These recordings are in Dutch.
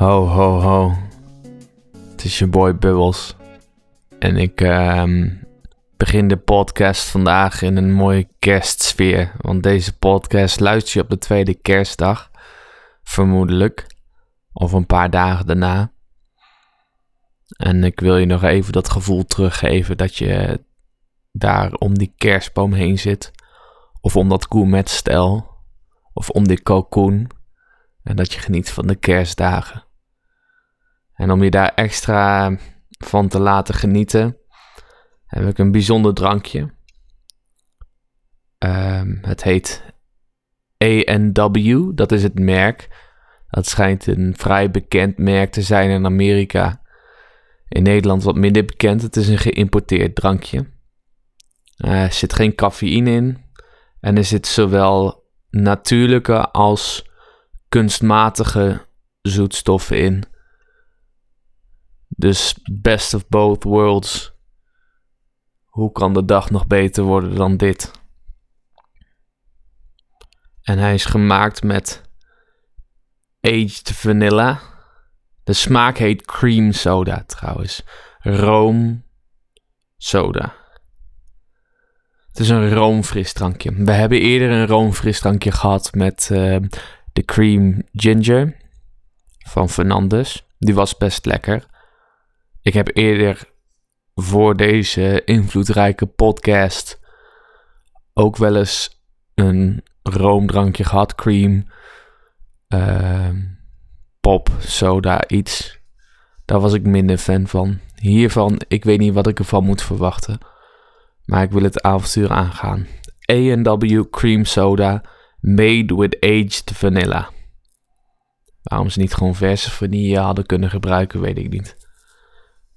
Ho, ho, ho. Het is je boy Bubbles. En ik ehm, begin de podcast vandaag in een mooie kerstsfeer. Want deze podcast luister je op de tweede kerstdag. Vermoedelijk. Of een paar dagen daarna. En ik wil je nog even dat gevoel teruggeven dat je daar om die kerstboom heen zit. Of om dat gourmetstel. Of om die cocoon. En dat je geniet van de kerstdagen. En om je daar extra van te laten genieten, heb ik een bijzonder drankje. Ehm, het heet A&W, dat is het merk. Dat schijnt een vrij bekend merk te zijn in Amerika. In Nederland wat minder bekend. Het is een geïmporteerd drankje. er zit geen cafeïne in. En er zit zowel natuurlijke als kunstmatige zoetstoffen in. Dus best of both worlds. Hoe kan de dag nog beter worden dan dit? En hij is gemaakt met aged vanilla. De smaak heet cream soda trouwens. Room soda. Het is een roomfrisdrankje. We hebben eerder een roomfrisdrankje gehad met uh, de cream ginger van Fernandes. Die was best lekker. Ik heb eerder voor deze invloedrijke podcast ook wel eens een roomdrankje gehad. Cream, uh, pop, soda, iets. Daar was ik minder fan van. Hiervan, ik weet niet wat ik ervan moet verwachten. Maar ik wil het avontuur aangaan. A&W Cream Soda Made with Aged Vanilla. Waarom ze niet gewoon verse vanille hadden kunnen gebruiken, weet ik niet.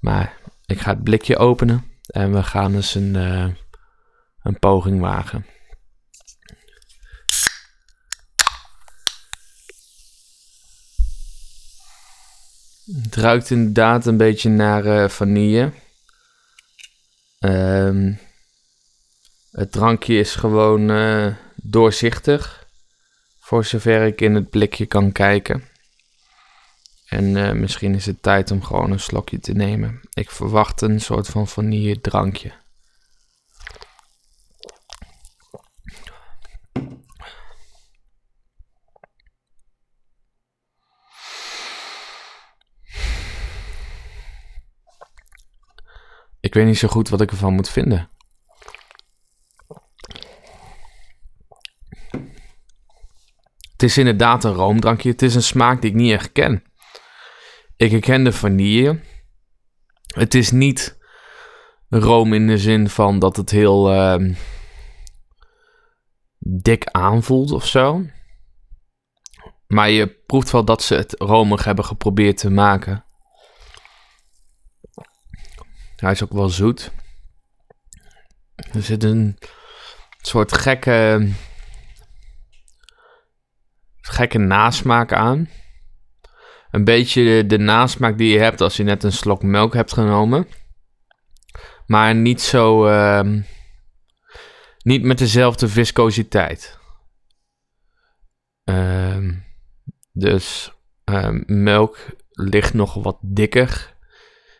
Maar ik ga het blikje openen en we gaan eens een, uh, een poging wagen. Het ruikt inderdaad een beetje naar uh, vanille. Um, het drankje is gewoon uh, doorzichtig. Voor zover ik in het blikje kan kijken. En uh, misschien is het tijd om gewoon een slokje te nemen. Ik verwacht een soort van vanille drankje. Ik weet niet zo goed wat ik ervan moet vinden. Het is inderdaad een roomdrankje. Het is een smaak die ik niet echt ken. Ik herken de vanille. Het is niet room in de zin van dat het heel uh, dik aanvoelt of zo. Maar je proeft wel dat ze het romig hebben geprobeerd te maken. Hij is ook wel zoet. Er zit een soort gekke, gekke nasmaak aan. Een beetje de, nasmaak die je hebt als je net een slok melk hebt genomen. Maar niet zo. Uh, niet met dezelfde viscositeit. Uh, dus uh, melk ligt nog wat dikker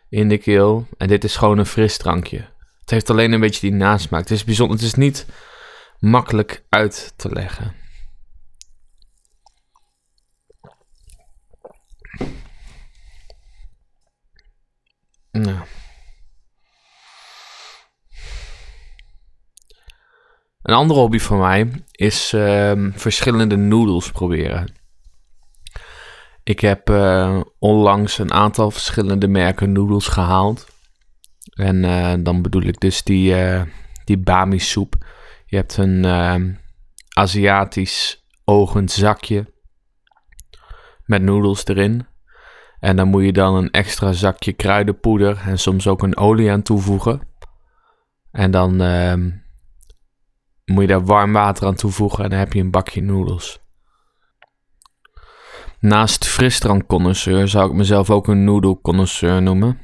in de keel. En dit is gewoon een frisdrankje. Het heeft alleen een beetje die nasmaak. Het is bijzonder. Het is niet makkelijk uit te leggen. Nou. Een andere hobby van mij is uh, verschillende noedels proberen. Ik heb uh, onlangs een aantal verschillende merken noedels gehaald. En uh, dan bedoel ik dus die, uh, die bami soep. Je hebt een ehm, Aziatisch ogend zakje met noedels erin. En dan moet je dan een extra zakje kruidenpoeder en soms ook een olie aan toevoegen. En dan ehm, moet je daar warm water aan toevoegen en dan heb je een bakje noedels. Naast frisdrankconnoisseur zou ik mezelf ook een noedelconnoisseur noemen.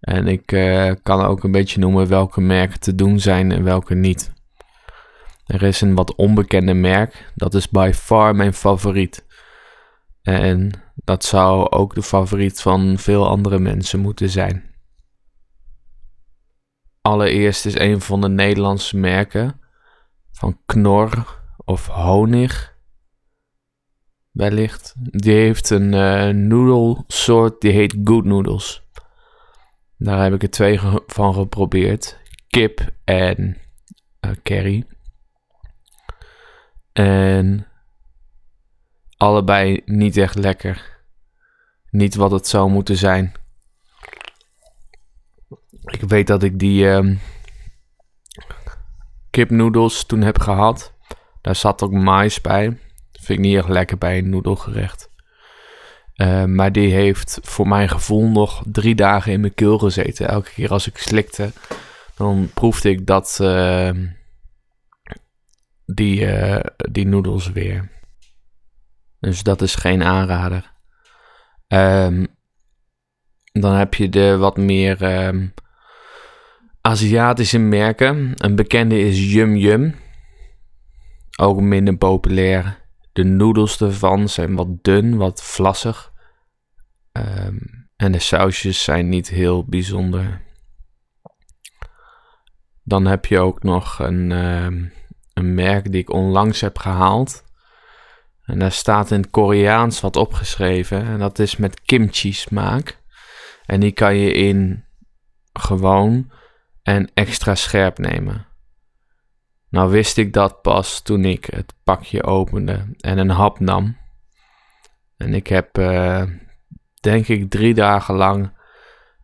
En ik uh, kan ook een beetje noemen welke merken te doen zijn en welke niet. Er is een wat onbekende merk, dat is by far mijn favoriet. En Dat zou ook de favoriet van veel andere mensen moeten zijn. Allereerst is een van de Nederlandse merken van Knor of Honig. Wellicht. Die heeft een uh, noedelsoort die heet Good Noodles. Daar heb ik er twee van geprobeerd. Kip en uh, curry. En allebei niet echt lekker. Niet wat het zou moeten zijn. Ik weet dat ik die uh, kipnoedels toen heb gehad. Daar zat ook mais bij. Vind ik niet echt lekker bij een noedelgerecht. Uh, maar die heeft voor mijn gevoel nog drie dagen in mijn keel gezeten. Elke keer als ik slikte, dan proefde ik dat, uh, die, uh, die noedels weer. Dus dat is geen aanrader. Um, dan heb je de wat meer um, Aziatische merken. Een bekende is Yum Yum. Ook minder populair. De noedels ervan zijn wat dun, wat vlassig. Um, en de sausjes zijn niet heel bijzonder. Dan heb je ook nog een, um, een merk die ik onlangs heb gehaald. En daar staat in het Koreaans wat opgeschreven. En dat is met kimchi smaak. En die kan je in gewoon en extra scherp nemen. Nou wist ik dat pas toen ik het pakje opende en een hap nam. En ik heb, uh, denk ik, drie dagen lang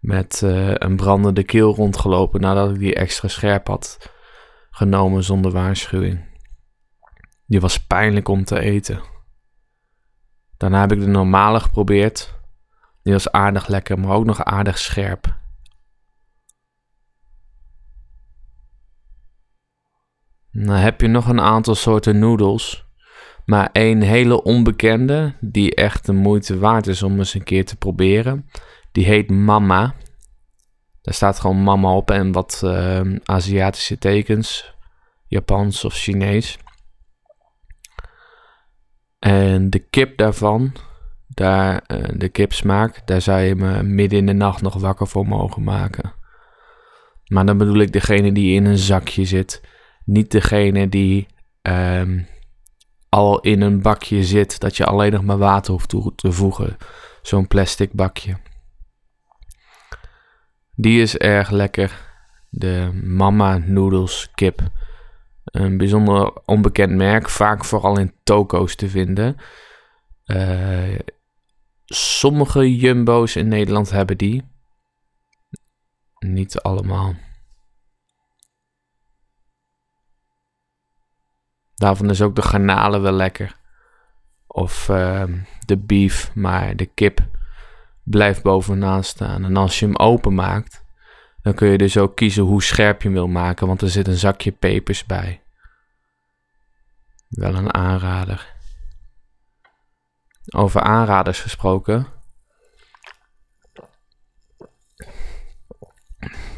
met uh, een brandende keel rondgelopen nadat ik die extra scherp had genomen zonder waarschuwing. Die was pijnlijk om te eten. Daarna heb ik de normale geprobeerd. Die was aardig lekker, maar ook nog aardig scherp. Dan heb je nog een aantal soorten noedels. Maar één hele onbekende, die echt de moeite waard is om eens een keer te proberen. Die heet Mama. Daar staat gewoon Mama op en wat uh, Aziatische tekens. Japans of Chinees. En de kip daarvan, daar, uh, de kipsmaak, daar zou je me midden in de nacht nog wakker voor mogen maken. Maar dan bedoel ik degene die in een zakje zit niet degene die um, al in een bakje zit, dat je alleen nog maar water hoeft toe te voegen. Zo'n plastic bakje. Die is erg lekker. De Mama Noodles kip. Een bijzonder onbekend merk, vaak vooral in toko's te vinden. Uh, sommige jumbo's in Nederland hebben die. Niet allemaal. Daarvan is ook de garnalen wel lekker. Of uh, de beef, maar de kip blijft bovenaan staan. En als je hem openmaakt, dan kun je dus ook kiezen hoe scherp je hem wil maken, want er zit een zakje pepers bij. Wel een aanrader. Over aanraders gesproken.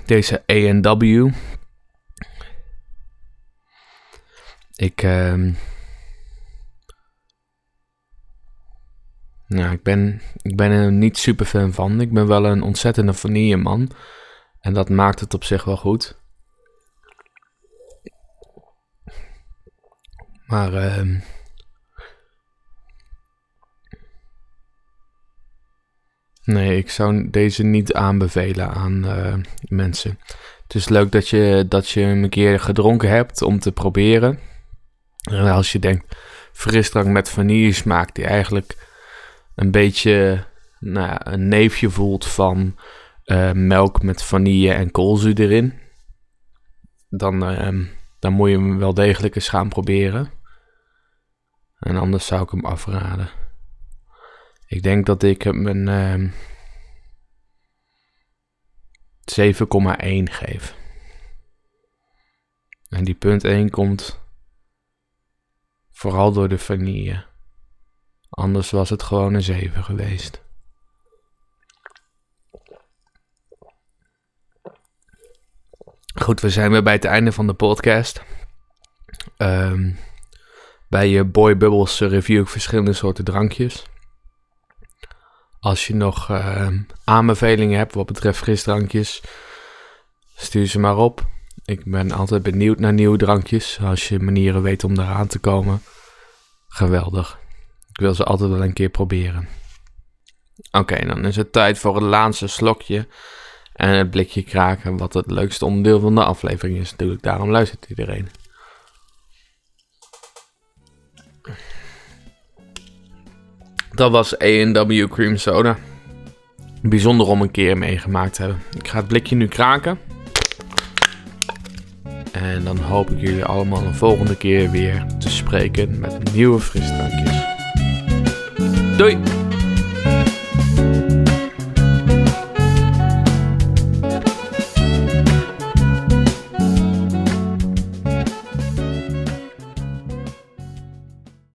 Deze A&W Ik, nou, ik ben, ik ben er niet super fan van. Ik ben wel een ontzettende vanilleman. En dat maakt het op zich wel goed. Maar uh, nee, ik zou deze niet aanbevelen aan uh, mensen. Het is leuk dat je, dat je hem een keer gedronken hebt om te proberen. Als je denkt, frisdrank met vanille smaak, die eigenlijk een beetje nou een neefje voelt van uh, melk met vanille en koolzuur erin. Dan, uh, dan moet je hem wel degelijk eens gaan proberen. En anders zou ik hem afraden. Ik denk dat ik hem een uh, 7,1 geef. En die punt 1 komt Vooral door de vanille. Anders was het gewoon een 7 geweest. Goed, we zijn weer bij het einde van de podcast. Um, bij je Boy Bubbles review ik verschillende soorten drankjes. Als je nog uh, aanbevelingen hebt wat betreft frisdrankjes, stuur ze maar op. Ik ben altijd benieuwd naar nieuwe drankjes. Als je manieren weet om eraan te komen, geweldig. Ik wil ze altijd wel een keer proberen. Oké, dan is het tijd voor het laatste slokje en het blikje kraken, wat het leukste onderdeel van de aflevering is natuurlijk. Daarom luistert iedereen. Dat was A&W Cream Soda. Bijzonder om een keer meegemaakt te hebben. Ik ga het blikje nu kraken. En dan hoop ik jullie allemaal een volgende keer weer te spreken met nieuwe frisdrankjes. Doei!